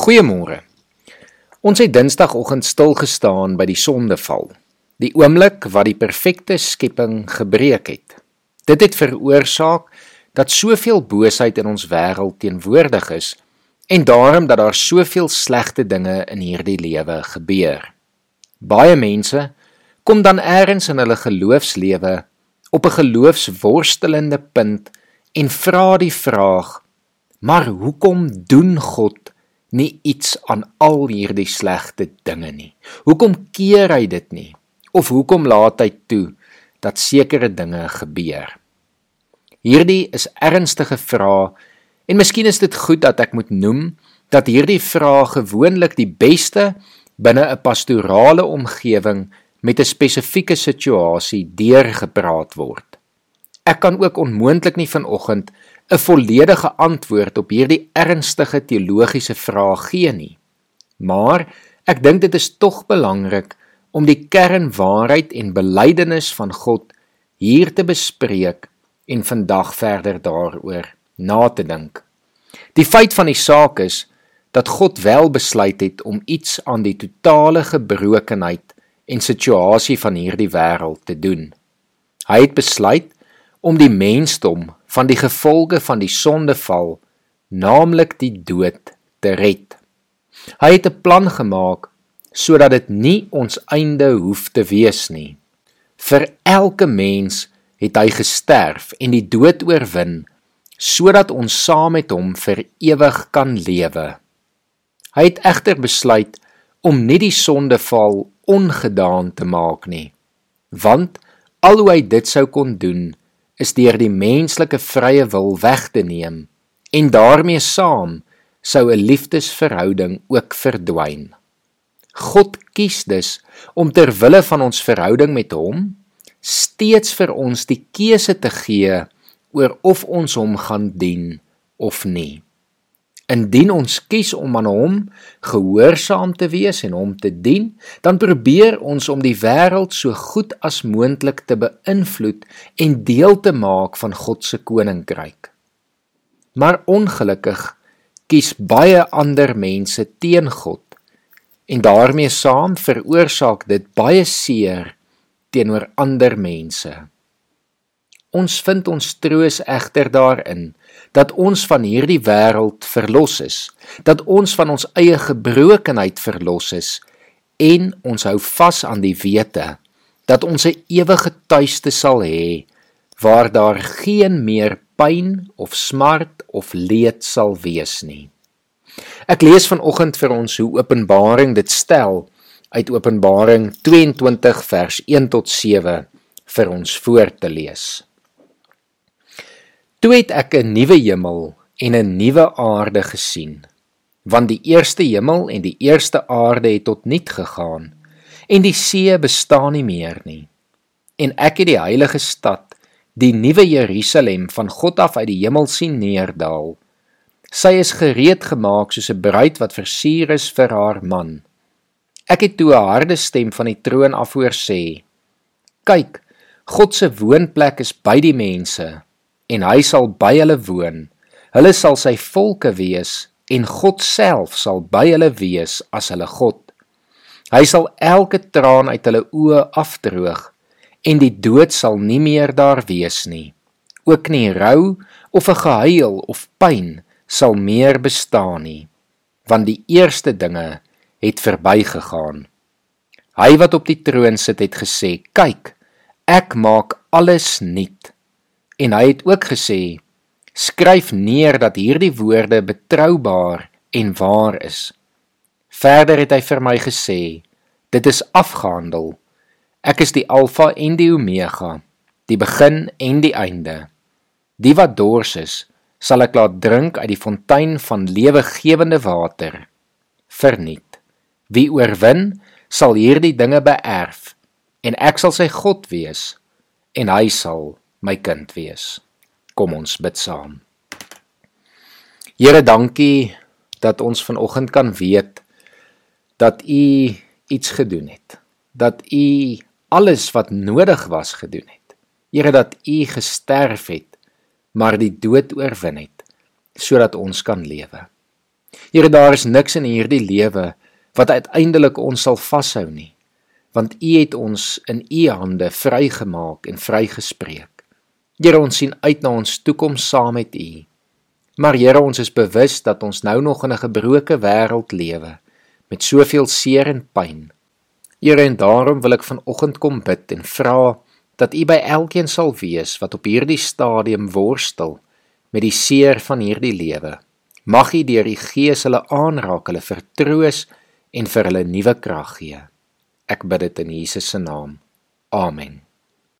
Goeiemôre. Ons het Dinsdagoggend stil gestaan by die sondeval, die oomblik wat die perfekte skepping gebreek het. Dit het veroorsaak dat soveel boosheid in ons wêreld teenwoordig is en daarom dat daar soveel slegte dinge in hierdie lewe gebeur. Baie mense kom dan eers in hulle geloofslewe op 'n geloofsworstelende punt en vra die vraag: "Maar hoekom doen God nie iets aan al hierdie slegte dinge nie? Hoekom keer hy dit nie? Of hoekom laat hy toe dat sekere dinge gebeur?" Hierdie is ernstige vrae en miskien is dit goed dat ek moet noem dat hierdie vrae gewoonlik die beste binne 'n pastorale omgewing met 'n spesifieke situasie deurgepraat word. Ek kan ook onmoontlik nie vanoggend 'n volledige antwoord op hierdie ernstige teologiese vraag gee nie. Maar ek dink dit is tog belangrik om die kernwaarheid en belydenis van God hier te bespreek en vandag verder daaroor na te dink. Die feit van die saak is dat God wel besluit het om iets aan die totale gebrokenheid en situasie van hierdie wêreld te doen. Hy het besluit om die mensdom van die gevolge van die sondeval, naamlik die dood, te red. Hy het 'n plan gemaak sodat dit nie ons einde hoef te wees nie. Vir elke mens het hy gesterf en die dood oorwin sodat ons saam met hom vir ewig kan lewe. Hy het egter besluit om nie die sondeval ongedaan te maak nie. Want al hoe hy dit sou kon doen, is deur die menslike vrye wil weg te neem en daarmee saam sou 'n liefdesverhouding ook verdwyn. God kies dus om ter wille van ons verhouding met hom steeds vir ons die keuse te gee oor of ons hom gaan dien of nie. Indien ons kies om aan hom gehoorsaam te wees en hom te dien, dan probeer ons om die wêreld so goed as moontlik te beïnvloed en deel te maak van God se koninkryk. Maar ongelukkig kies baie ander mense teen God en daarmee saam veroorsaak dit baie seer teenoor ander mense. Ons vind ons troos egter daarin dat ons van hierdie wêreld verlos is, dat ons van ons eie gebrokenheid verlos is en ons hou vas aan die wete dat ons 'n ewige tuiste sal hê waar daar geen meer pyn of smart of leed sal wees nie. Ek lees vanoggend vir ons hoe Openbaring dit stel uit Openbaring 22 vers 1 tot 7 vir ons voor te lees. Toe het ek 'n nuwe hemel en 'n nuwe aarde gesien, want die eerste hemel en die eerste aarde het tot niet gegaan en die see bestaan nie meer nie. En ek het die heilige stad, die nuwe Jerusalem van God af uit die hemel sien neerdal. Sy is gereed gemaak soos 'n bruid wat versier is vir haar man. Ek het toe 'n harde stem van die troon af hoor sê: "Kyk, God se woonplek is by die mense." En hy sal by hulle woon. Hulle sal sy volke wees en God self sal by hulle wees as hulle God. Hy sal elke traan uit hulle oë afdroog en die dood sal nie meer daar wees nie. Ook nie rou of 'n gehuil of pyn sal meer bestaan nie, want die eerste dinge het verbygegaan. Hy wat op die troon sit het gesê: "Kyk, ek maak alles nuut." En hy het ook gesê: Skryf neer dat hierdie woorde betroubaar en waar is. Verder het hy vir my gesê: Dit is afgehandel. Ek is die Alfa en die Omega, die begin en die einde. Die wat dors is, sal ek laat drink uit die fontein van lewegewende water. Verniet. Wie oorwin, sal hierdie dinge beerf en ek sal sy God wees en hy sal my kind wees. Kom ons bid saam. Here, dankie dat ons vanoggend kan weet dat U iets gedoen het. Dat U alles wat nodig was gedoen het. Here, dat U gesterf het, maar die dood oorwin het sodat ons kan lewe. Here, daar is niks in hierdie lewe wat uiteindelik ons sal vashou nie, want U het ons in U hande vrygemaak en vrygespreek. Here, ons sien uit na ons toekoms saam met U. Maar Here, ons is bewus dat ons nou nog in 'n gebroke wêreld lewe met soveel seer en pyn. Here, en daarom wil ek vanoggend kom bid en vra dat U by elkeen sal wees wat op hierdie stadium worstel met die seer van hierdie lewe. Mag U deur die Gees hulle aanraak, hulle vertroos en vir hulle nuwe krag gee. Ek bid dit in Jesus se naam. Amen.